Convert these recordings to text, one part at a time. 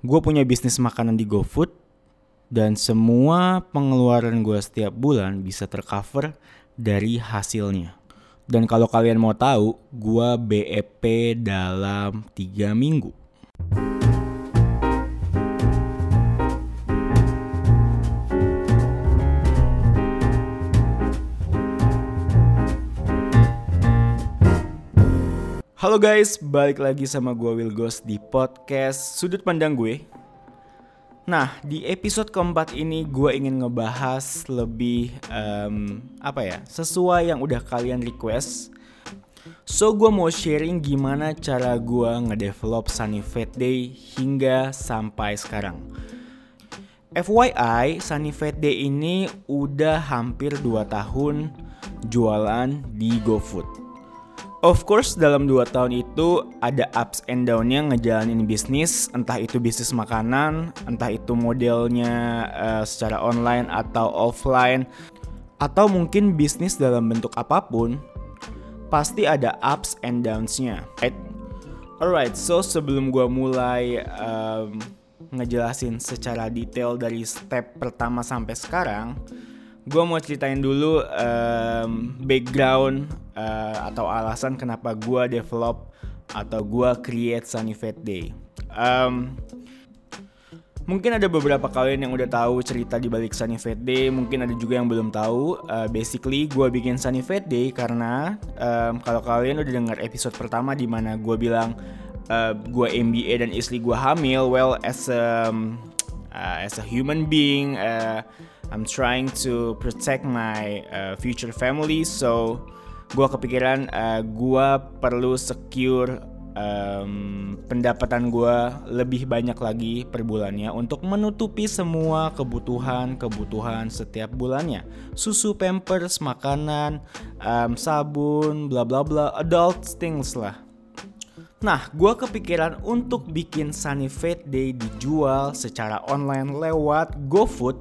gue punya bisnis makanan di GoFood dan semua pengeluaran gue setiap bulan bisa tercover dari hasilnya. Dan kalau kalian mau tahu, gue BEP dalam 3 minggu. Halo guys, balik lagi sama gue Will Ghost di podcast Sudut Pandang Gue. Nah, di episode keempat ini gue ingin ngebahas lebih um, apa ya, sesuai yang udah kalian request. So gue mau sharing gimana cara gue ngedevelop Sunny Fat Day hingga sampai sekarang. FYI, Sunny Fat Day ini udah hampir 2 tahun jualan di GoFood. Of course dalam 2 tahun itu ada ups and downnya ngejalanin bisnis Entah itu bisnis makanan, entah itu modelnya uh, secara online atau offline Atau mungkin bisnis dalam bentuk apa pun Pasti ada ups and downs-nya right? Alright, so sebelum gue mulai um, ngejelasin secara detail dari step pertama sampai sekarang gue mau ceritain dulu um, background uh, atau alasan kenapa gue develop atau gue create Sunny Fat Day. Um, mungkin ada beberapa kalian yang udah tahu cerita di balik Sunny Fat Day, mungkin ada juga yang belum tahu. Uh, basically, gue bikin Sunny Fat Day karena um, kalau kalian udah dengar episode pertama di mana gue bilang uh, gue MBA dan istri gue hamil, well as um, uh, as a human being. Uh, I'm trying to protect my uh, future family so gue kepikiran uh, gue perlu secure um, pendapatan gue lebih banyak lagi per bulannya untuk menutupi semua kebutuhan kebutuhan setiap bulannya susu pampers makanan um, sabun bla bla bla adult things lah Nah, gue kepikiran untuk bikin Sunny Fat Day dijual secara online lewat GoFood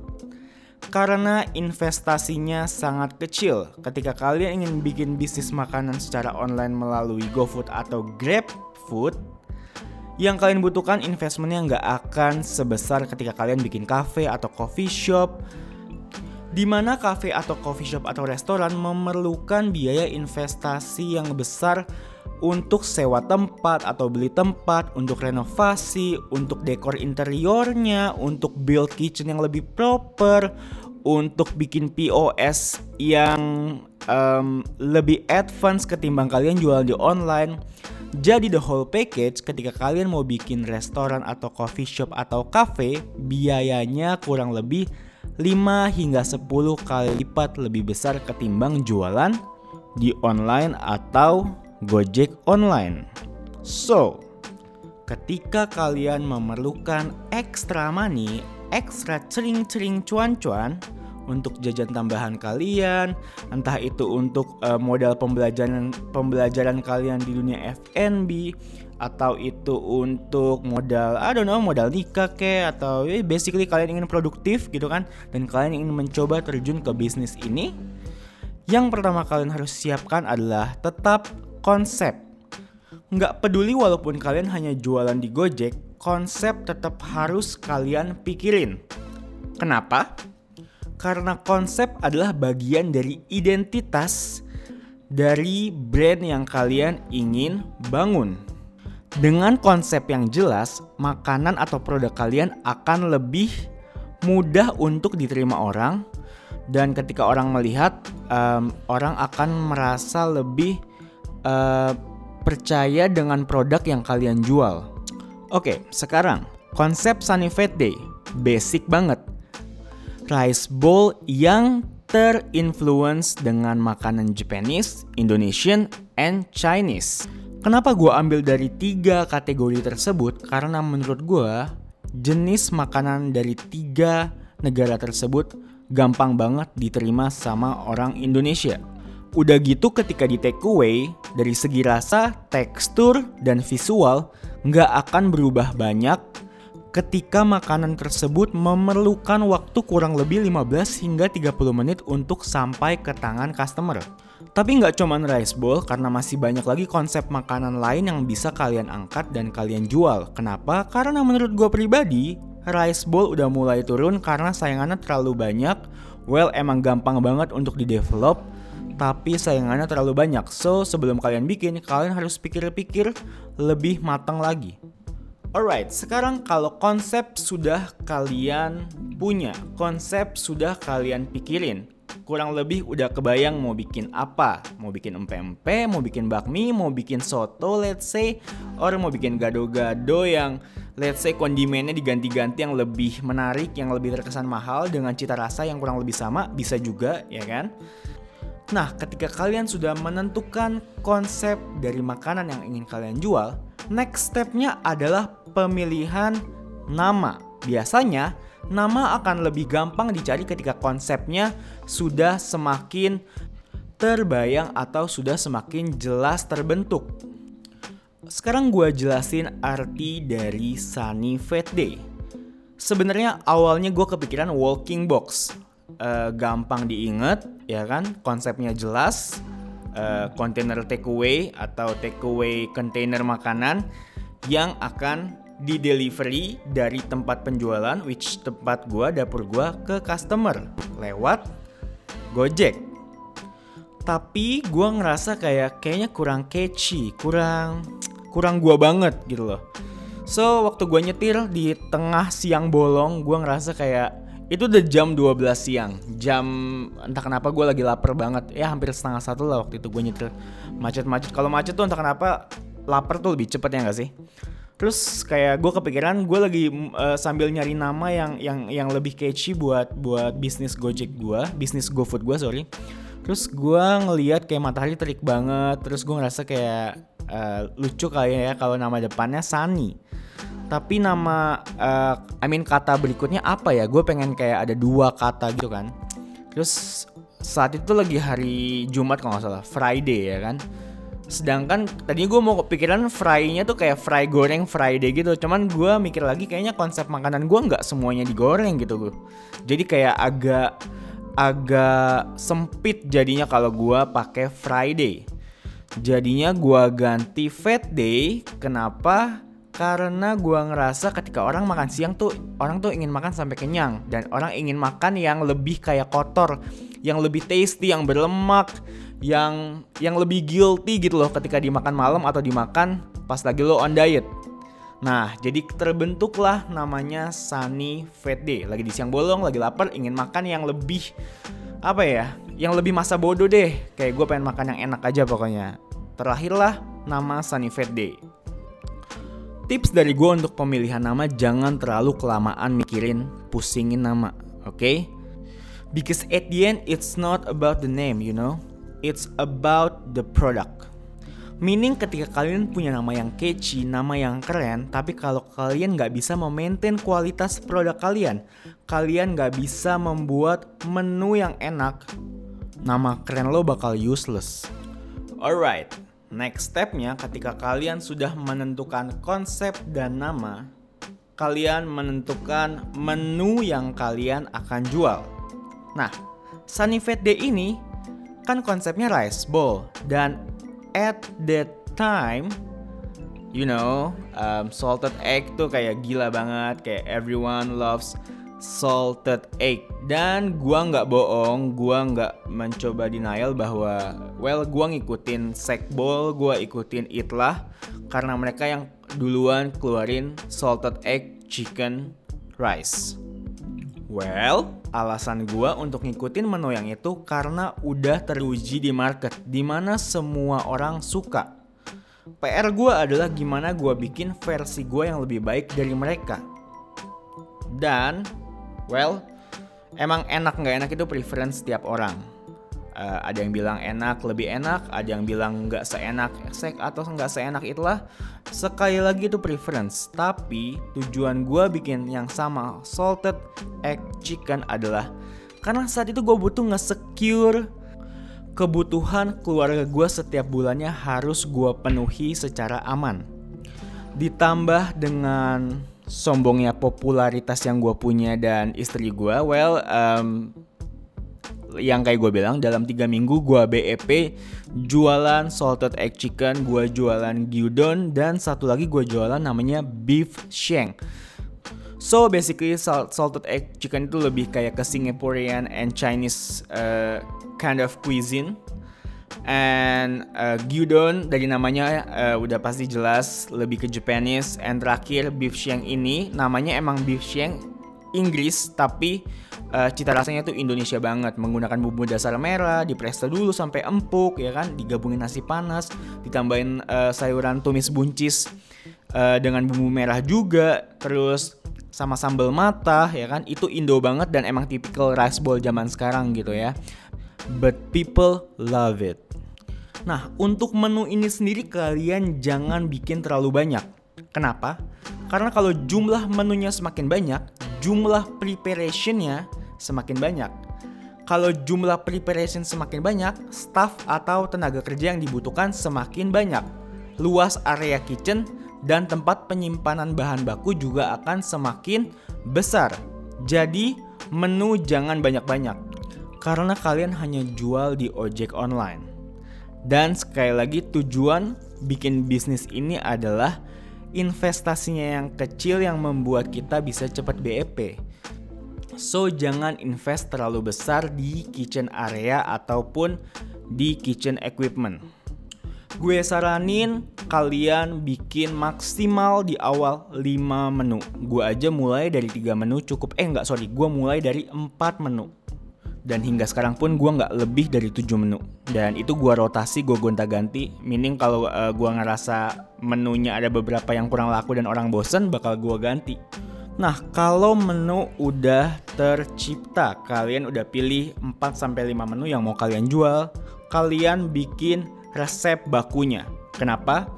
karena investasinya sangat kecil. Ketika kalian ingin bikin bisnis makanan secara online melalui GoFood atau GrabFood, yang kalian butuhkan investmentnya nggak akan sebesar ketika kalian bikin cafe atau coffee shop di mana cafe atau coffee shop atau restoran memerlukan biaya investasi yang besar untuk sewa tempat atau beli tempat, untuk renovasi, untuk dekor interiornya, untuk build kitchen yang lebih proper, untuk bikin POS yang um, lebih advance ketimbang kalian jual di online. Jadi the whole package ketika kalian mau bikin restoran atau coffee shop atau cafe, biayanya kurang lebih 5 hingga 10 kali lipat lebih besar ketimbang jualan di online atau Gojek online. So, ketika kalian memerlukan extra money, extra cering-cering cuan-cuan untuk jajan tambahan kalian, entah itu untuk uh, modal pembelajaran pembelajaran kalian di dunia FNB atau itu untuk modal I don't know modal nikah ke atau ya basically kalian ingin produktif gitu kan dan kalian ingin mencoba terjun ke bisnis ini yang pertama kalian harus siapkan adalah tetap konsep. Nggak peduli walaupun kalian hanya jualan di Gojek, konsep tetap harus kalian pikirin. Kenapa? Karena konsep adalah bagian dari identitas dari brand yang kalian ingin bangun. Dengan konsep yang jelas, makanan atau produk kalian akan lebih mudah untuk diterima orang dan ketika orang melihat um, orang akan merasa lebih uh, percaya dengan produk yang kalian jual. Oke, sekarang konsep Sunny Fat Day basic banget. Rice bowl yang terinfluence dengan makanan Japanese, Indonesian, and Chinese. Kenapa gue ambil dari tiga kategori tersebut? Karena menurut gue jenis makanan dari tiga negara tersebut gampang banget diterima sama orang Indonesia. Udah gitu ketika di take away, dari segi rasa, tekstur, dan visual nggak akan berubah banyak ketika makanan tersebut memerlukan waktu kurang lebih 15 hingga 30 menit untuk sampai ke tangan customer. Tapi nggak cuman rice bowl karena masih banyak lagi konsep makanan lain yang bisa kalian angkat dan kalian jual. Kenapa? Karena menurut gue pribadi, rice bowl udah mulai turun karena sayangannya terlalu banyak. Well, emang gampang banget untuk di develop, tapi sayangannya terlalu banyak. So, sebelum kalian bikin, kalian harus pikir-pikir lebih matang lagi. Alright, sekarang kalau konsep sudah kalian punya, konsep sudah kalian pikirin, kurang lebih udah kebayang mau bikin apa mau bikin empe-empe mau bikin bakmi mau bikin soto let's say or mau bikin gado-gado yang let's say kondimennya diganti-ganti yang lebih menarik yang lebih terkesan mahal dengan cita rasa yang kurang lebih sama bisa juga ya kan Nah, ketika kalian sudah menentukan konsep dari makanan yang ingin kalian jual, next stepnya adalah pemilihan nama. Biasanya, nama akan lebih gampang dicari ketika konsepnya sudah semakin terbayang atau sudah semakin jelas terbentuk. Sekarang gue jelasin arti dari Sunny Fat Day. Sebenarnya awalnya gue kepikiran walking box, uh, gampang diingat, ya kan? Konsepnya jelas, uh, container takeaway atau takeaway container makanan yang akan di delivery dari tempat penjualan which tempat gua dapur gua ke customer lewat Gojek. Tapi gua ngerasa kayak kayaknya kurang catchy, kurang kurang gua banget gitu loh. So waktu gua nyetir di tengah siang bolong, gua ngerasa kayak itu udah jam 12 siang. Jam entah kenapa gue lagi lapar banget. Ya hampir setengah satu lah waktu itu gue nyetir. Macet-macet. Kalau macet tuh entah kenapa lapar tuh lebih cepet ya gak sih? Terus kayak gue kepikiran gue lagi uh, sambil nyari nama yang yang yang lebih catchy buat buat bisnis Gojek gue bisnis GoFood gue sorry. Terus gue ngeliat kayak matahari terik banget. Terus gue ngerasa kayak uh, lucu kayak ya kalau nama depannya Sunny tapi nama uh, I mean kata berikutnya apa ya? Gue pengen kayak ada dua kata gitu kan. Terus saat itu lagi hari Jumat kalau nggak salah Friday ya kan. Sedangkan tadinya gue mau kepikiran fry-nya tuh kayak fry goreng Friday gitu. Cuman gue mikir lagi kayaknya konsep makanan gue nggak semuanya digoreng gitu gue jadi kayak agak agak sempit jadinya kalau gue pakai Friday. Jadinya gue ganti Fat Day. Kenapa karena gue ngerasa ketika orang makan siang tuh orang tuh ingin makan sampai kenyang dan orang ingin makan yang lebih kayak kotor, yang lebih tasty, yang berlemak, yang yang lebih guilty gitu loh ketika dimakan malam atau dimakan pas lagi lo on diet. Nah, jadi terbentuklah namanya Sunny Fat Day. Lagi di siang bolong, lagi lapar, ingin makan yang lebih apa ya? Yang lebih masa bodoh deh. Kayak gue pengen makan yang enak aja pokoknya. Terlahirlah nama Sunny Fat Day. Tips dari gue untuk pemilihan nama jangan terlalu kelamaan mikirin pusingin nama, oke? Okay? Because at the end it's not about the name, you know? It's about the product. Meaning ketika kalian punya nama yang catchy, nama yang keren, tapi kalau kalian nggak bisa memaintain kualitas produk kalian, kalian nggak bisa membuat menu yang enak, nama keren lo bakal useless. Alright, Next stepnya ketika kalian sudah menentukan konsep dan nama, kalian menentukan menu yang kalian akan jual. Nah, Sunny Fat Day ini kan konsepnya rice bowl dan at that time you know um, salted egg tuh kayak gila banget kayak everyone loves salted egg. Dan gua nggak bohong gua nggak mencoba denial bahwa well gua ngikutin sekbol gua ikutin itlah karena mereka yang duluan keluarin salted egg chicken rice. Well alasan gua untuk ngikutin menu yang itu karena udah teruji di market di mana semua orang suka. PR gue adalah gimana gue bikin versi gue yang lebih baik dari mereka. Dan Well, emang enak nggak enak itu preference setiap orang. Uh, ada yang bilang enak, lebih enak, ada yang bilang nggak seenak sek atau nggak seenak itulah. Sekali lagi itu preference. Tapi tujuan gue bikin yang sama salted egg chicken adalah karena saat itu gue butuh nge-secure kebutuhan keluarga gue setiap bulannya harus gue penuhi secara aman. Ditambah dengan sombongnya popularitas yang gue punya dan istri gue, well, um, yang kayak gue bilang dalam tiga minggu gue BEP jualan salted egg chicken, gue jualan gyudon dan satu lagi gue jualan namanya beef sheng. So basically salted egg chicken itu lebih kayak ke Singaporean and Chinese uh, kind of cuisine and uh, gyudon dari namanya uh, udah pasti jelas lebih ke Japanese. And terakhir beef sheng ini namanya emang beef sheng Inggris tapi uh, cita rasanya tuh Indonesia banget. Menggunakan bumbu dasar merah dipresto dulu sampai empuk ya kan? Digabungin nasi panas ditambahin uh, sayuran tumis buncis uh, dengan bumbu merah juga. Terus sama sambal mata ya kan? Itu Indo banget dan emang tipikal rice bowl zaman sekarang gitu ya but people love it. Nah, untuk menu ini sendiri kalian jangan bikin terlalu banyak. Kenapa? Karena kalau jumlah menunya semakin banyak, jumlah preparationnya semakin banyak. Kalau jumlah preparation semakin banyak, staff atau tenaga kerja yang dibutuhkan semakin banyak. Luas area kitchen dan tempat penyimpanan bahan baku juga akan semakin besar. Jadi, menu jangan banyak-banyak karena kalian hanya jual di ojek online. Dan sekali lagi tujuan bikin bisnis ini adalah investasinya yang kecil yang membuat kita bisa cepat BEP. So jangan invest terlalu besar di kitchen area ataupun di kitchen equipment. Gue saranin kalian bikin maksimal di awal 5 menu. Gue aja mulai dari 3 menu cukup. Eh enggak sorry, gue mulai dari 4 menu dan hingga sekarang pun gue nggak lebih dari 7 menu dan itu gue rotasi gue gonta ganti meaning kalau uh, eh, gue ngerasa menunya ada beberapa yang kurang laku dan orang bosen bakal gue ganti Nah, kalau menu udah tercipta, kalian udah pilih 4 sampai 5 menu yang mau kalian jual, kalian bikin resep bakunya. Kenapa?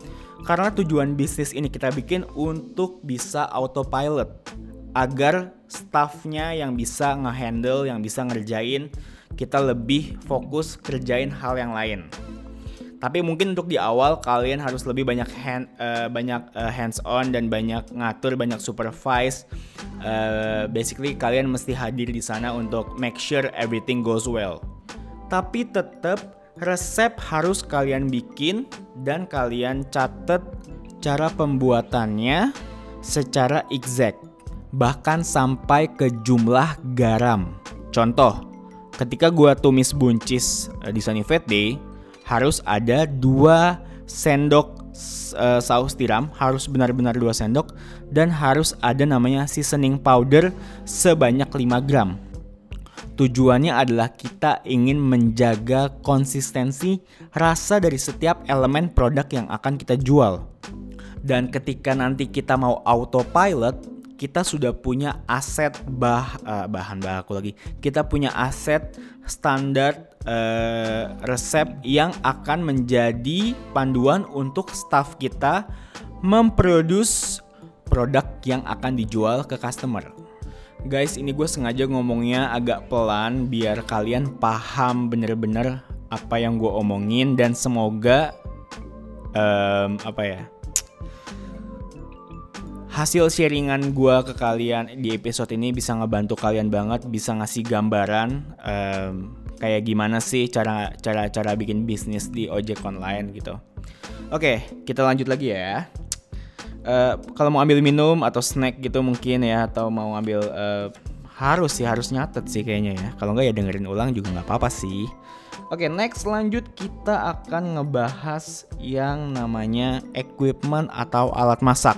Karena tujuan bisnis ini kita bikin untuk bisa autopilot agar staffnya yang bisa ngehandle, yang bisa ngerjain, kita lebih fokus kerjain hal yang lain. Tapi mungkin untuk di awal kalian harus lebih banyak hand, uh, banyak uh, hands on dan banyak ngatur, banyak supervise. Uh, basically kalian mesti hadir di sana untuk make sure everything goes well. Tapi tetap resep harus kalian bikin dan kalian catat cara pembuatannya secara exact bahkan sampai ke jumlah garam. Contoh, ketika gua tumis buncis uh, di Sunny Fat Day, harus ada 2 sendok uh, saus tiram, harus benar-benar 2 sendok dan harus ada namanya seasoning powder sebanyak 5 gram. Tujuannya adalah kita ingin menjaga konsistensi rasa dari setiap elemen produk yang akan kita jual. Dan ketika nanti kita mau autopilot, kita sudah punya aset bah uh, bahan baku lagi. Kita punya aset standar uh, resep yang akan menjadi panduan untuk staff kita memproduce produk yang akan dijual ke customer. Guys, ini gue sengaja ngomongnya agak pelan biar kalian paham bener-bener apa yang gue omongin dan semoga um, apa ya hasil sharingan gue ke kalian di episode ini bisa ngebantu kalian banget, bisa ngasih gambaran um, kayak gimana sih cara cara cara bikin bisnis di ojek online gitu. Oke, kita lanjut lagi ya. Uh, kalau mau ambil minum atau snack gitu mungkin ya atau mau ambil uh, harus sih harus nyatet sih kayaknya ya. Kalau nggak ya dengerin ulang juga nggak apa-apa sih. Oke, next lanjut kita akan ngebahas yang namanya equipment atau alat masak.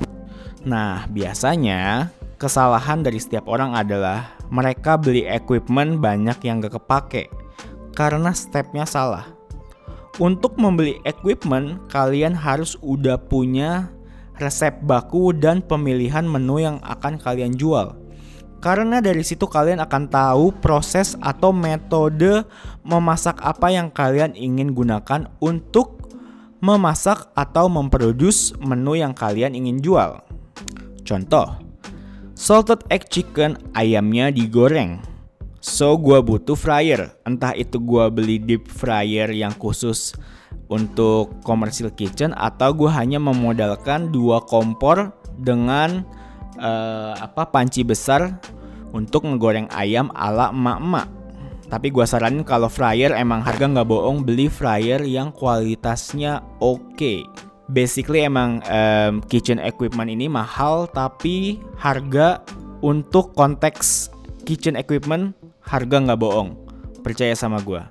Nah, biasanya kesalahan dari setiap orang adalah mereka beli equipment banyak yang gak kepake karena stepnya salah. Untuk membeli equipment, kalian harus udah punya resep baku dan pemilihan menu yang akan kalian jual. Karena dari situ kalian akan tahu proses atau metode memasak apa yang kalian ingin gunakan untuk memasak atau memproduce menu yang kalian ingin jual. Contoh, salted egg chicken ayamnya digoreng. So gue butuh fryer, entah itu gue beli deep fryer yang khusus untuk commercial kitchen atau gue hanya memodalkan dua kompor dengan uh, apa panci besar untuk ngegoreng ayam ala emak-emak. Tapi gue saranin kalau fryer emang harga nggak bohong beli fryer yang kualitasnya oke. Okay. Basically emang um, kitchen equipment ini mahal tapi harga untuk konteks kitchen equipment harga nggak bohong. Percaya sama gue.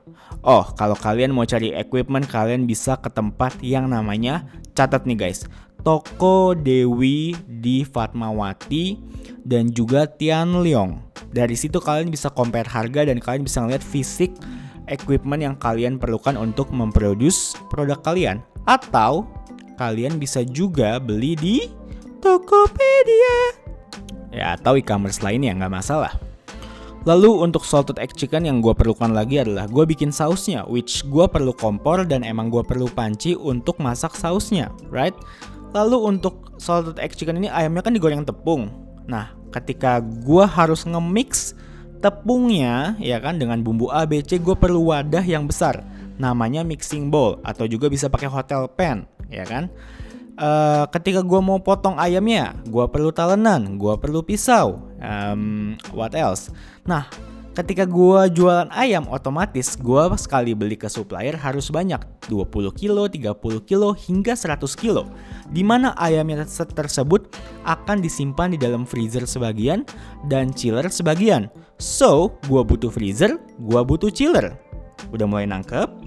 Oh, kalau kalian mau cari equipment, kalian bisa ke tempat yang namanya catat nih guys. Toko Dewi di Fatmawati dan juga Tian Leong. Dari situ kalian bisa compare harga dan kalian bisa ngeliat fisik equipment yang kalian perlukan untuk memproduce produk kalian. Atau kalian bisa juga beli di Tokopedia. Ya atau e-commerce lainnya nggak masalah. Lalu untuk salted egg chicken yang gue perlukan lagi adalah gue bikin sausnya, which gue perlu kompor dan emang gue perlu panci untuk masak sausnya, right? Lalu untuk salted egg chicken ini ayamnya kan digoreng tepung. Nah, ketika gue harus nge-mix tepungnya ya kan dengan bumbu A, B, C, gue perlu wadah yang besar. Namanya mixing bowl atau juga bisa pakai hotel pan, ya kan? Uh, ketika gue mau potong ayamnya, gue perlu talenan, gue perlu pisau, um, what else? Nah, ketika gue jualan ayam otomatis gue sekali beli ke supplier harus banyak 20 kilo, 30 kilo hingga 100 kilo di mana ayamnya tersebut akan disimpan di dalam freezer sebagian dan chiller sebagian so gue butuh freezer, gue butuh chiller udah mulai nangkep?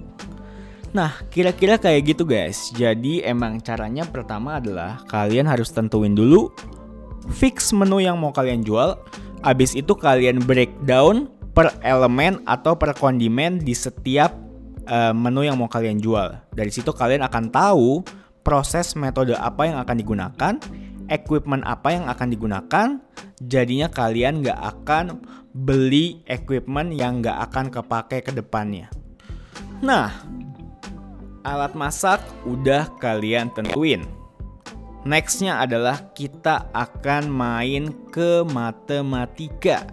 Nah, kira-kira kayak gitu guys. Jadi emang caranya pertama adalah kalian harus tentuin dulu fix menu yang mau kalian jual. Abis itu kalian breakdown per elemen atau per kondimen di setiap uh, menu yang mau kalian jual. Dari situ kalian akan tahu proses metode apa yang akan digunakan, equipment apa yang akan digunakan. Jadinya kalian nggak akan beli equipment yang nggak akan kepake ke depannya. Nah, alat masak udah kalian tentuin. Nextnya adalah kita akan main ke matematika.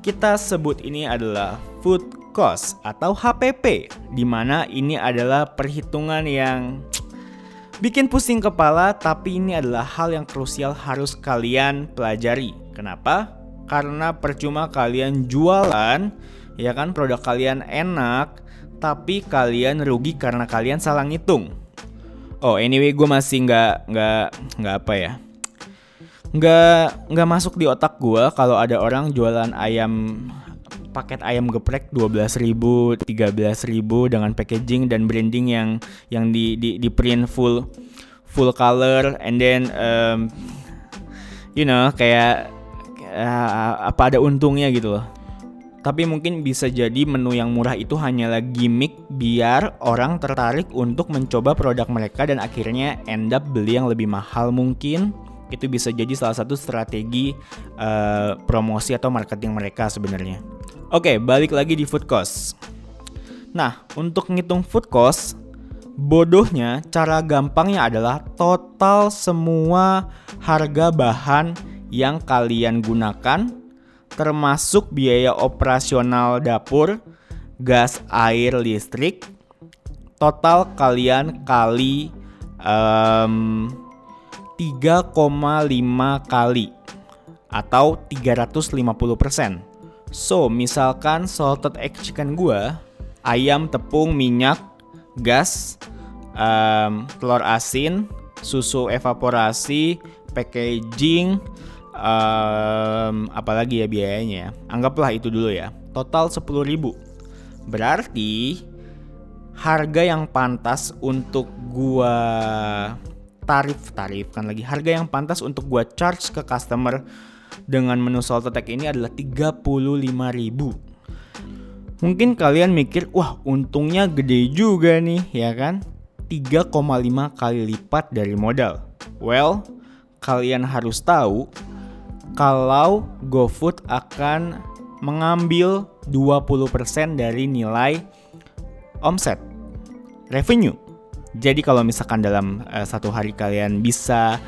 Kita sebut ini adalah food cost atau HPP, di mana ini adalah perhitungan yang bikin pusing kepala, tapi ini adalah hal yang krusial harus kalian pelajari. Kenapa? Karena percuma kalian jualan, ya kan produk kalian enak, tapi kalian rugi karena kalian salah ngitung. Oh, anyway, gue masih nggak nggak nggak apa ya nggak nggak masuk di otak gue kalau ada orang jualan ayam paket ayam geprek 12.000, 13.000 dengan packaging dan branding yang yang di di, di print full full color and then um, you know kayak uh, apa ada untungnya gitu loh. Tapi mungkin bisa jadi menu yang murah itu hanyalah gimmick biar orang tertarik untuk mencoba produk mereka dan akhirnya end up beli yang lebih mahal mungkin itu bisa jadi salah satu strategi uh, promosi atau marketing mereka sebenarnya. Oke, balik lagi di food cost. Nah, untuk ngitung food cost, bodohnya cara gampangnya adalah total semua harga bahan yang kalian gunakan termasuk biaya operasional dapur, gas, air, listrik, total kalian kali um, 3,5 kali atau 350%. So, misalkan salted egg chicken gue, ayam, tepung, minyak, gas, um, telur asin, susu evaporasi, packaging, um, apalagi ya biayanya. Anggaplah itu dulu ya. Total 10.000. Berarti harga yang pantas untuk gua tarif tarif kan lagi harga yang pantas untuk gua charge ke customer dengan menu salted egg ini adalah 35.000 mungkin kalian mikir wah untungnya gede juga nih ya kan 3,5 kali lipat dari modal well kalian harus tahu kalau GoFood akan mengambil 20% dari nilai omset revenue jadi kalau misalkan dalam uh, satu hari kalian bisa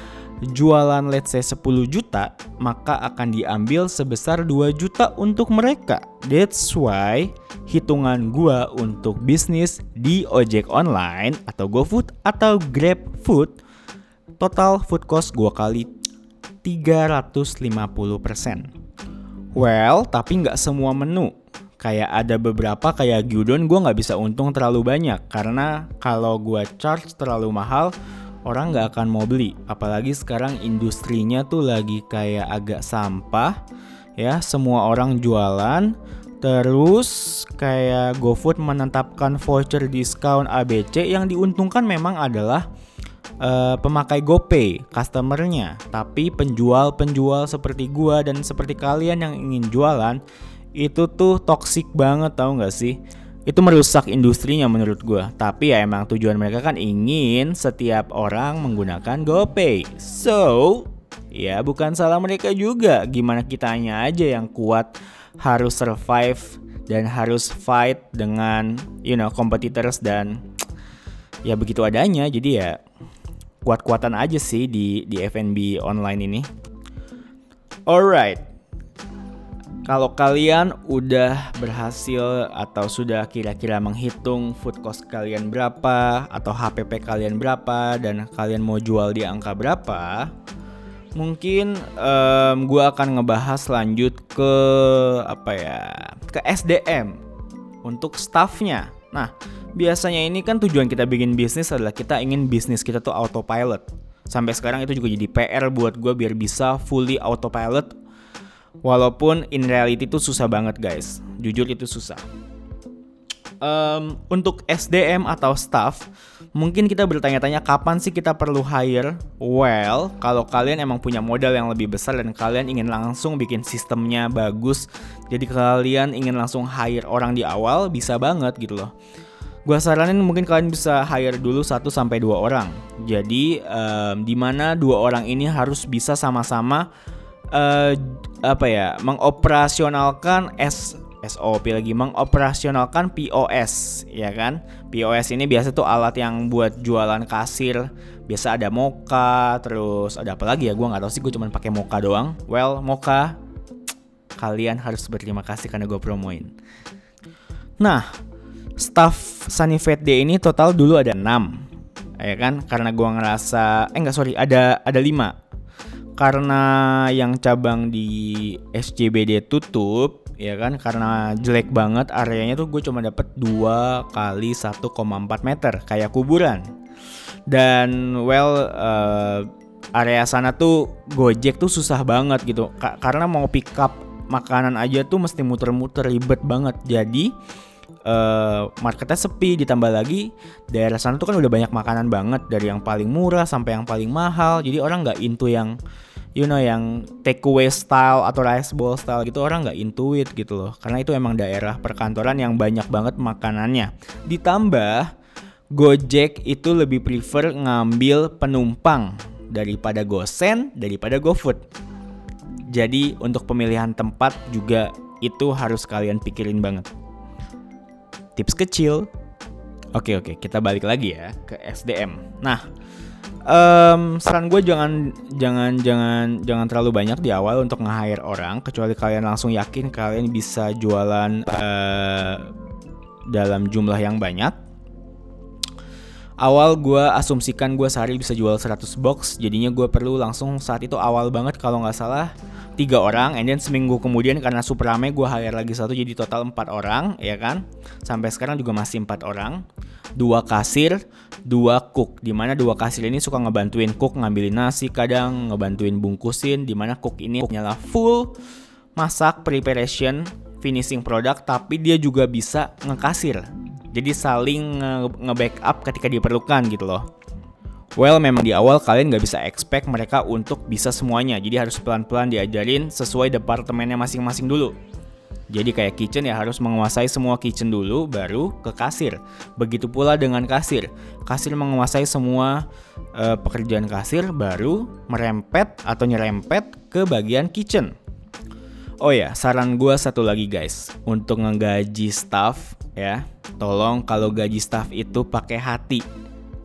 jualan let's say 10 juta, maka akan diambil sebesar 2 juta untuk mereka. That's why hitungan gua untuk bisnis di ojek online atau GoFood atau GrabFood total food cost gua kali 350%. Well, tapi nggak semua menu. kayak ada beberapa kayak Gyudon gue nggak bisa untung terlalu banyak karena kalau gue charge terlalu mahal orang nggak akan mau beli apalagi sekarang industrinya tuh lagi kayak agak sampah ya semua orang jualan terus kayak GoFood menetapkan voucher diskon ABC yang diuntungkan memang adalah uh, pemakai GoPay customernya. Tapi penjual-penjual seperti gua dan seperti kalian yang ingin jualan itu tuh toxic banget tau gak sih? Itu merusak industrinya menurut gua. Tapi ya emang tujuan mereka kan ingin setiap orang menggunakan GoPay. So ya bukan salah mereka juga. Gimana kitanya aja yang kuat harus survive dan harus fight dengan you know competitors dan ya begitu adanya. Jadi ya kuat-kuatan aja sih di di F&B online ini. Alright, kalau kalian udah berhasil atau sudah kira-kira menghitung food cost kalian berapa atau HPP kalian berapa dan kalian mau jual di angka berapa, mungkin um, gue akan ngebahas lanjut ke apa ya ke SDM untuk staffnya. Nah, biasanya ini kan tujuan kita bikin bisnis adalah kita ingin bisnis kita tuh autopilot. Sampai sekarang itu juga jadi PR buat gue biar bisa fully autopilot. Walaupun in reality itu susah banget guys. Jujur itu susah. Um, untuk SDM atau staff, mungkin kita bertanya-tanya kapan sih kita perlu hire? Well, kalau kalian emang punya modal yang lebih besar dan kalian ingin langsung bikin sistemnya bagus, jadi kalian ingin langsung hire orang di awal, bisa banget gitu loh Gua saranin mungkin kalian bisa hire dulu 1 sampai dua orang. Jadi um, di mana dua orang ini harus bisa sama-sama uh, apa ya, mengoperasionalkan S SOP lagi mengoperasionalkan POS ya kan? POS ini biasa tuh alat yang buat jualan kasir. Biasa ada Moka terus ada apa lagi ya? Gue nggak tahu sih gue cuma pakai Moka doang. Well Moka kalian harus berterima kasih karena gue promoin. Nah staff Sunny Fat Day ini total dulu ada 6 ya kan? Karena gua ngerasa eh enggak sorry ada ada 5 karena yang cabang di SCBD tutup ya kan? Karena jelek banget areanya tuh gue cuma dapat dua kali 1,4 meter kayak kuburan. Dan well uh, area sana tuh gojek tuh susah banget gitu. Ka karena mau pick up makanan aja tuh mesti muter-muter ribet banget. Jadi uh, marketnya sepi ditambah lagi daerah sana tuh kan udah banyak makanan banget dari yang paling murah sampai yang paling mahal. Jadi orang nggak into yang you know yang takeaway style atau rice bowl style gitu orang nggak into it gitu loh. Karena itu emang daerah perkantoran yang banyak banget makanannya. Ditambah Gojek itu lebih prefer ngambil penumpang daripada GoSend daripada GoFood. Jadi untuk pemilihan tempat juga itu harus kalian pikirin banget tips kecil. Oke oke, kita balik lagi ya ke SDM. Nah, um, saran gue jangan jangan jangan jangan terlalu banyak di awal untuk nge-hire orang, kecuali kalian langsung yakin kalian bisa jualan uh, dalam jumlah yang banyak. Awal gue asumsikan gue sehari bisa jual 100 box, jadinya gue perlu langsung saat itu awal banget kalau nggak salah tiga orang and then seminggu kemudian karena super rame gue hire lagi satu jadi total empat orang ya kan? Sampai sekarang juga masih empat orang. Dua kasir dua cook di mana dua kasir ini suka ngebantuin cook ngambilin nasi kadang ngebantuin bungkusin di mana cook ini nyala full masak preparation finishing produk tapi dia juga bisa ngekasir jadi saling nge-backup ketika diperlukan gitu loh Well, memang di awal kalian nggak bisa expect mereka untuk bisa semuanya, jadi harus pelan-pelan diajarin sesuai departemennya masing-masing dulu. Jadi kayak kitchen ya harus menguasai semua kitchen dulu, baru ke kasir. Begitu pula dengan kasir, kasir menguasai semua uh, pekerjaan kasir, baru merempet atau nyerempet ke bagian kitchen. Oh ya, saran gue satu lagi guys, untuk ngegaji staff ya, tolong kalau gaji staff itu pakai hati.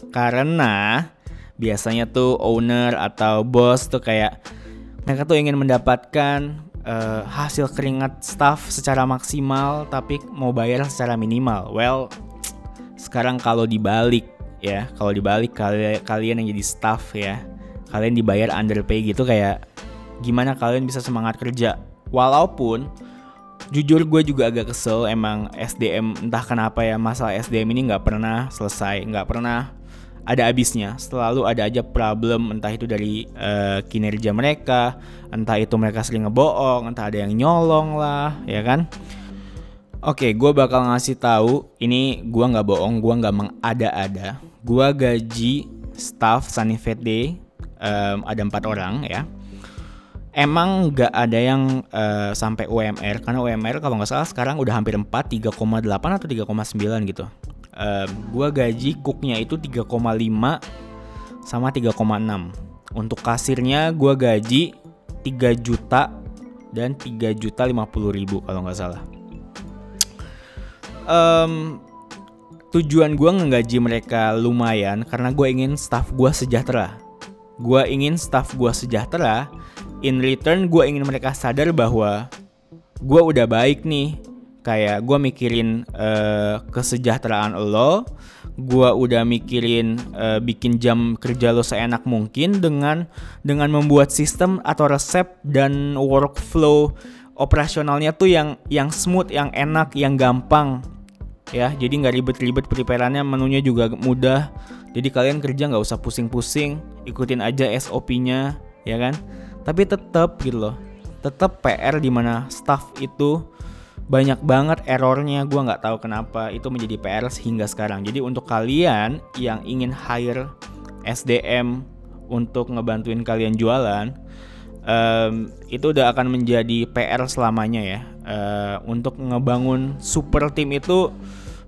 Karena biasanya tuh owner atau bos tuh kayak mereka tuh ingin mendapatkan uh, hasil keringat staff secara maksimal tapi mau bayar secara minimal. Well, sekarang kalau dibalik ya, kalau dibalik kalian kalian yang jadi staff ya, kalian dibayar underpay gitu kayak gimana kalian bisa semangat kerja? Walaupun jujur gue juga agak kesel emang SDM entah kenapa ya masalah SDM ini nggak pernah selesai nggak pernah ada habisnya. Selalu ada aja problem entah itu dari uh, kinerja mereka entah itu mereka sering ngebohong entah ada yang nyolong lah ya kan? Oke, gue bakal ngasih tahu ini gue nggak bohong, gue nggak mengada-ada. Gue gaji staff Sunnyfed Day um, ada empat orang ya emang nggak ada yang uh, sampai UMR karena UMR kalau nggak salah sekarang udah hampir 4 3,8 atau 3,9 gitu. Uh, gua gaji cooknya itu 3,5 sama 3,6. Untuk kasirnya gua gaji 3 juta dan 3 juta 50 ribu kalau nggak salah. Um, tujuan gue ngegaji mereka lumayan karena gue ingin staff gue sejahtera. Gue ingin staff gue sejahtera in return gue ingin mereka sadar bahwa gue udah baik nih. Kayak gue mikirin uh, kesejahteraan lo gue udah mikirin uh, bikin jam kerja lo seenak mungkin dengan dengan membuat sistem atau resep dan workflow operasionalnya tuh yang yang smooth yang enak yang gampang. Ya jadi nggak ribet-ribet preparannya menunya juga mudah. Jadi kalian kerja nggak usah pusing-pusing ikutin aja SOP-nya ya kan tapi tetap gitu loh. Tetap PR di mana staff itu banyak banget errornya. Gue nggak tahu kenapa itu menjadi PR hingga sekarang. Jadi untuk kalian yang ingin hire SDM untuk ngebantuin kalian jualan um, itu udah akan menjadi PR selamanya ya. Uh, untuk ngebangun super team itu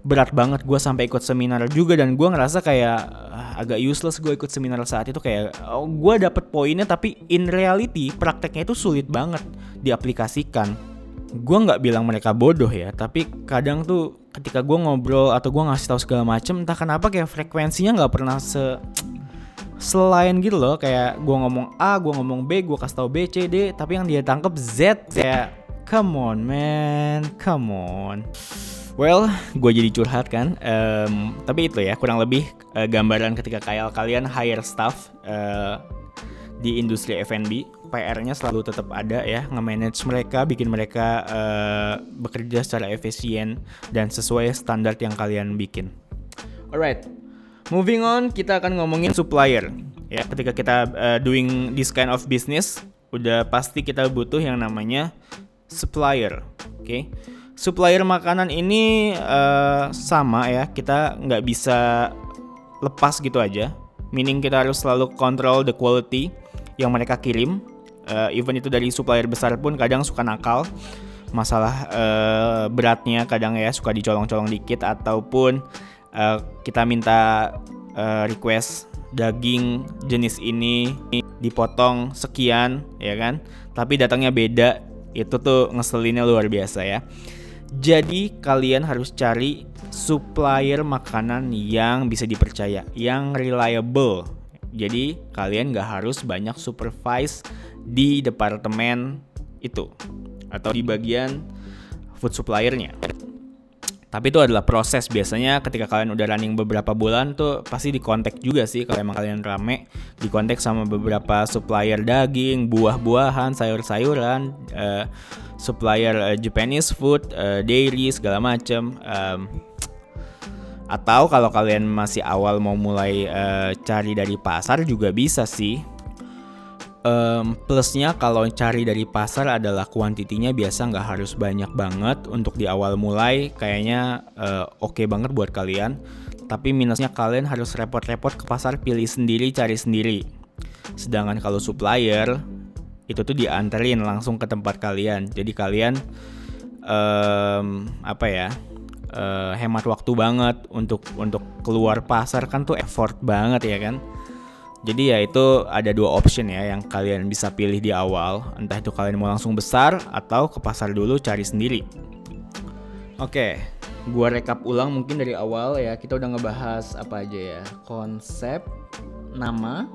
berat banget gue sampai ikut seminar juga dan gue ngerasa kayak uh, agak useless gue ikut seminar saat itu kayak oh, gue dapet poinnya tapi in reality prakteknya itu sulit banget diaplikasikan. Gue nggak bilang mereka bodoh ya tapi kadang tuh ketika gue ngobrol atau gue ngasih tahu segala macem entah kenapa kayak frekuensinya nggak pernah se selain gitu loh. Kayak gue ngomong A gue ngomong B gue kasih tau B C D tapi yang dia tangkep Z kayak come on man. Come on Well, gue jadi curhat kan. Um, tapi itu ya kurang lebih uh, gambaran ketika kayak kalian hire staff uh, di industri F&B. PR-nya selalu tetap ada ya, nge-manage mereka, bikin mereka uh, bekerja secara efisien dan sesuai standar yang kalian bikin. Alright, moving on, kita akan ngomongin supplier. Ya, ketika kita uh, doing this kind of business, udah pasti kita butuh yang namanya supplier. Oke. Okay? Supplier makanan ini uh, sama ya kita nggak bisa lepas gitu aja. Meaning kita harus selalu control the quality yang mereka kirim. Uh, even itu dari supplier besar pun kadang suka nakal. Masalah uh, beratnya kadang ya suka dicolong-colong dikit ataupun uh, kita minta uh, request daging jenis ini dipotong sekian ya kan? Tapi datangnya beda itu tuh ngeselinnya luar biasa ya jadi kalian harus cari supplier makanan yang bisa dipercaya, yang reliable. Jadi kalian gak harus banyak supervise di departemen itu atau di bagian food suppliernya. Tapi itu adalah proses biasanya ketika kalian udah running beberapa bulan tuh pasti di kontak juga sih kalau emang kalian rame di kontak sama beberapa supplier daging, buah-buahan, sayur-sayuran, uh, supplier uh, Japanese food, uh, dairy segala macam. Um, atau kalau kalian masih awal mau mulai uh, cari dari pasar juga bisa sih. Um, plusnya kalau cari dari pasar adalah kuantitinya biasa nggak harus banyak banget untuk di awal mulai kayaknya uh, oke okay banget buat kalian. Tapi minusnya kalian harus repot-repot ke pasar pilih sendiri cari sendiri. Sedangkan kalau supplier itu tuh dianterin langsung ke tempat kalian jadi kalian um, apa ya uh, hemat waktu banget untuk untuk keluar pasar kan tuh effort banget ya kan jadi ya itu ada dua option ya yang kalian bisa pilih di awal. Entah itu kalian mau langsung besar atau ke pasar dulu cari sendiri. Oke gua rekap ulang mungkin dari awal ya. Kita udah ngebahas apa aja ya. Konsep nama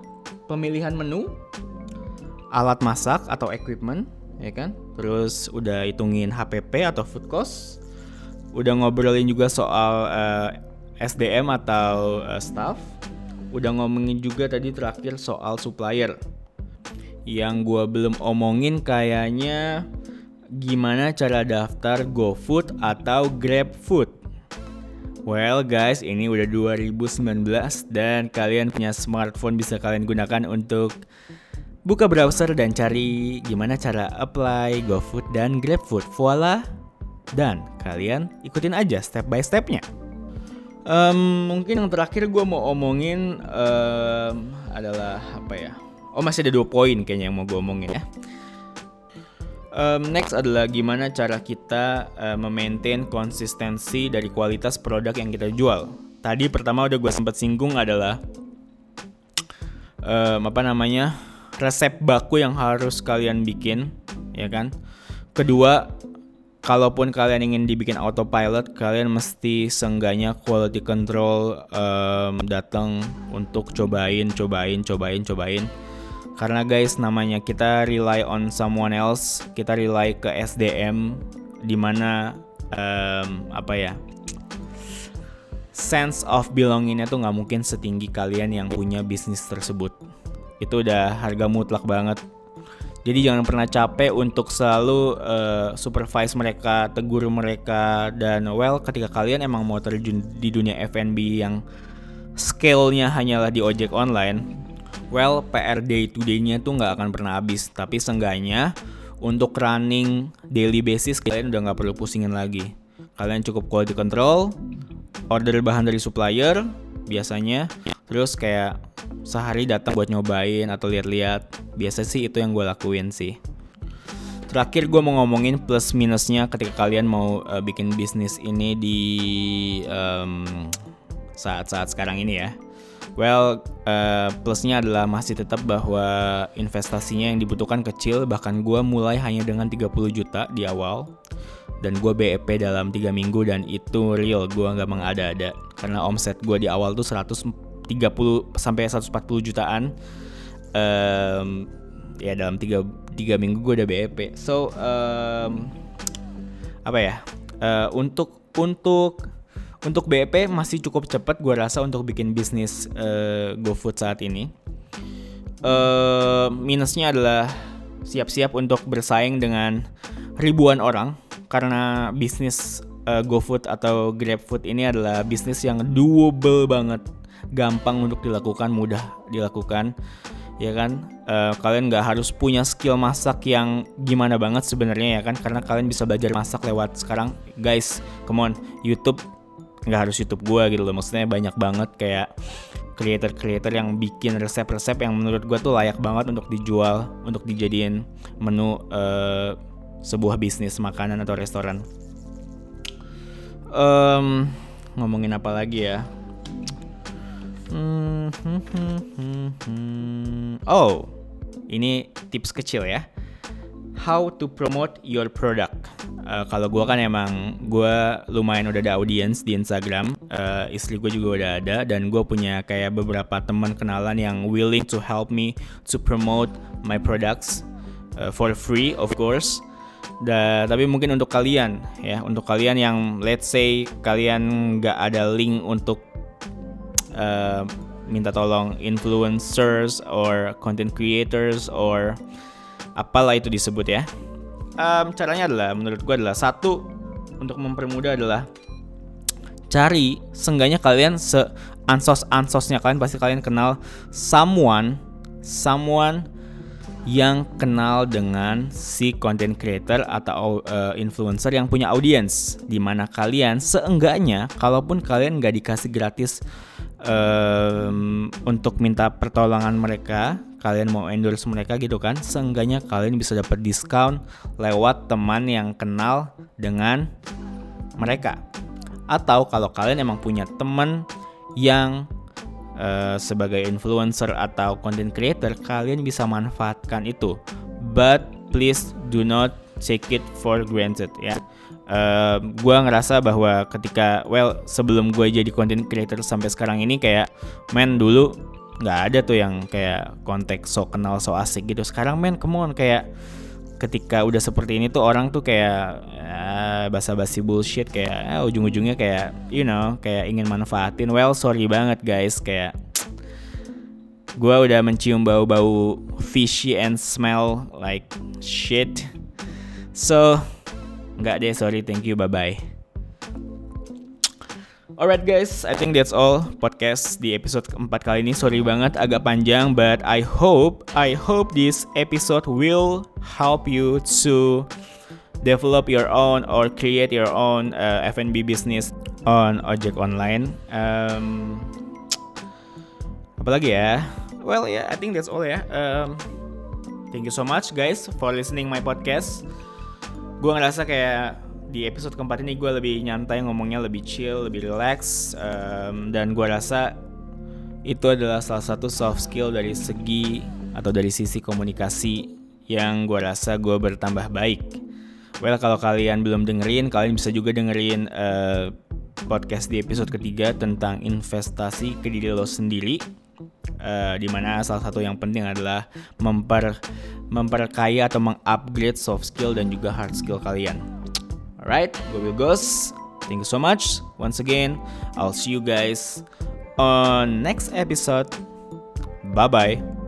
pemilihan menu alat masak atau equipment ya kan? Terus udah hitungin HPP atau food cost. Udah ngobrolin juga soal uh, eh, SDM atau uh, staff udah ngomongin juga tadi terakhir soal supplier yang gue belum omongin kayaknya gimana cara daftar GoFood atau GrabFood. Well guys, ini udah 2019 dan kalian punya smartphone bisa kalian gunakan untuk buka browser dan cari gimana cara apply GoFood dan GrabFood. Voila, dan kalian ikutin aja step by stepnya. Um, mungkin yang terakhir gue mau omongin um, adalah apa ya? Oh masih ada dua poin kayaknya yang mau gue omongin ya. Um, next adalah gimana cara kita uh, memaintain konsistensi dari kualitas produk yang kita jual. Tadi pertama udah gue sempat singgung adalah um, apa namanya resep baku yang harus kalian bikin, ya kan? Kedua kalaupun kalian ingin dibikin autopilot, kalian mesti sengganya quality control um, datang untuk cobain, cobain, cobain, cobain. Karena guys, namanya kita rely on someone else, kita rely ke SDM, di mana um, apa ya? Sense of belongingnya tuh nggak mungkin setinggi kalian yang punya bisnis tersebut. Itu udah harga mutlak banget jadi jangan pernah capek untuk selalu uh, supervise mereka, tegur mereka dan well ketika kalian emang mau terjun di dunia F&B yang scale-nya hanyalah di ojek online, well PR day to day-nya tuh nggak akan pernah habis. Tapi seenggaknya untuk running daily basis kalian udah nggak perlu pusingin lagi. Kalian cukup quality control, order bahan dari supplier biasanya, terus kayak sehari datang buat nyobain atau lihat-lihat. Biasa sih itu yang gue lakuin sih. Terakhir gue mau ngomongin plus minusnya ketika kalian mau uh, bikin bisnis ini di saat-saat um, sekarang ini ya. Well, uh, plusnya adalah masih tetap bahwa investasinya yang dibutuhkan kecil, bahkan gue mulai hanya dengan 30 juta di awal. Dan gue BEP dalam 3 minggu dan itu real, gue nggak mengada-ada. Karena omset gue di awal tuh 100 30 sampai 140 jutaan um, ya dalam 3 3 minggu gue udah BEP. So um, apa ya? Uh, untuk untuk untuk BEP masih cukup cepat gue rasa untuk bikin bisnis uh, GoFood saat ini. Uh, minusnya adalah siap-siap untuk bersaing dengan ribuan orang karena bisnis uh, GoFood atau GrabFood ini adalah bisnis yang doable banget gampang untuk dilakukan, mudah dilakukan, ya kan? Uh, kalian nggak harus punya skill masak yang gimana banget sebenarnya ya kan? Karena kalian bisa belajar masak lewat sekarang, guys. Come on, YouTube nggak harus YouTube gue gitu loh. Maksudnya banyak banget kayak creator-creator yang bikin resep-resep yang menurut gue tuh layak banget untuk dijual, untuk dijadiin menu uh, sebuah bisnis makanan atau restoran. Um, ngomongin apa lagi ya? Oh, ini tips kecil ya. How to promote your product. Uh, kalau gue kan emang gue lumayan udah ada audience di Instagram. Uh, istri gue juga udah ada dan gue punya kayak beberapa teman kenalan yang willing to help me to promote my products uh, for free, of course. Da, tapi mungkin untuk kalian ya, untuk kalian yang let's say kalian nggak ada link untuk uh, minta tolong influencers or content creators or apalah itu disebut ya. Um, caranya adalah menurut gue adalah satu untuk mempermudah adalah cari sengganya kalian se ansos ansosnya kalian pasti kalian kenal someone someone yang kenal dengan si content creator atau uh, influencer yang punya audience di mana kalian seenggaknya kalaupun kalian nggak dikasih gratis um, untuk minta pertolongan mereka kalian mau endorse mereka gitu kan seenggaknya kalian bisa dapat diskon lewat teman yang kenal dengan mereka. Atau kalau kalian emang punya teman yang uh, sebagai influencer atau content creator kalian bisa manfaatkan itu. But please do not take it for granted ya gue ngerasa bahwa ketika well sebelum gue jadi content creator sampai sekarang ini kayak men dulu nggak ada tuh yang kayak konteks so kenal so asik gitu. Sekarang men come on kayak ketika udah seperti ini tuh orang tuh kayak ya, basa-basi bullshit kayak ya, ujung-ujungnya kayak you know kayak ingin manfaatin. Well sorry banget guys kayak gue udah mencium bau-bau fishy and smell like shit. So, nggak deh, sorry, thank you, bye-bye. Alright guys, I think that's all podcast di episode keempat kali ini. Sorry banget agak panjang, but I hope I hope this episode will help you to develop your own or create your own uh, F&B business on ojek online. Um, apalagi ya? Well yeah, I think that's all ya. Um, thank you so much guys for listening my podcast. Gue ngerasa kayak di episode keempat ini gue lebih nyantai ngomongnya lebih chill lebih relax um, dan gue rasa itu adalah salah satu soft skill dari segi atau dari sisi komunikasi yang gue rasa gue bertambah baik. Well kalau kalian belum dengerin kalian bisa juga dengerin uh, podcast di episode ketiga tentang investasi ke diri lo sendiri. Uh, di mana salah satu yang penting adalah memper memperkaya atau mengupgrade soft skill dan juga hard skill kalian. Alright, gue Will Ghost. Thank you so much. Once again, I'll see you guys on next episode. Bye bye.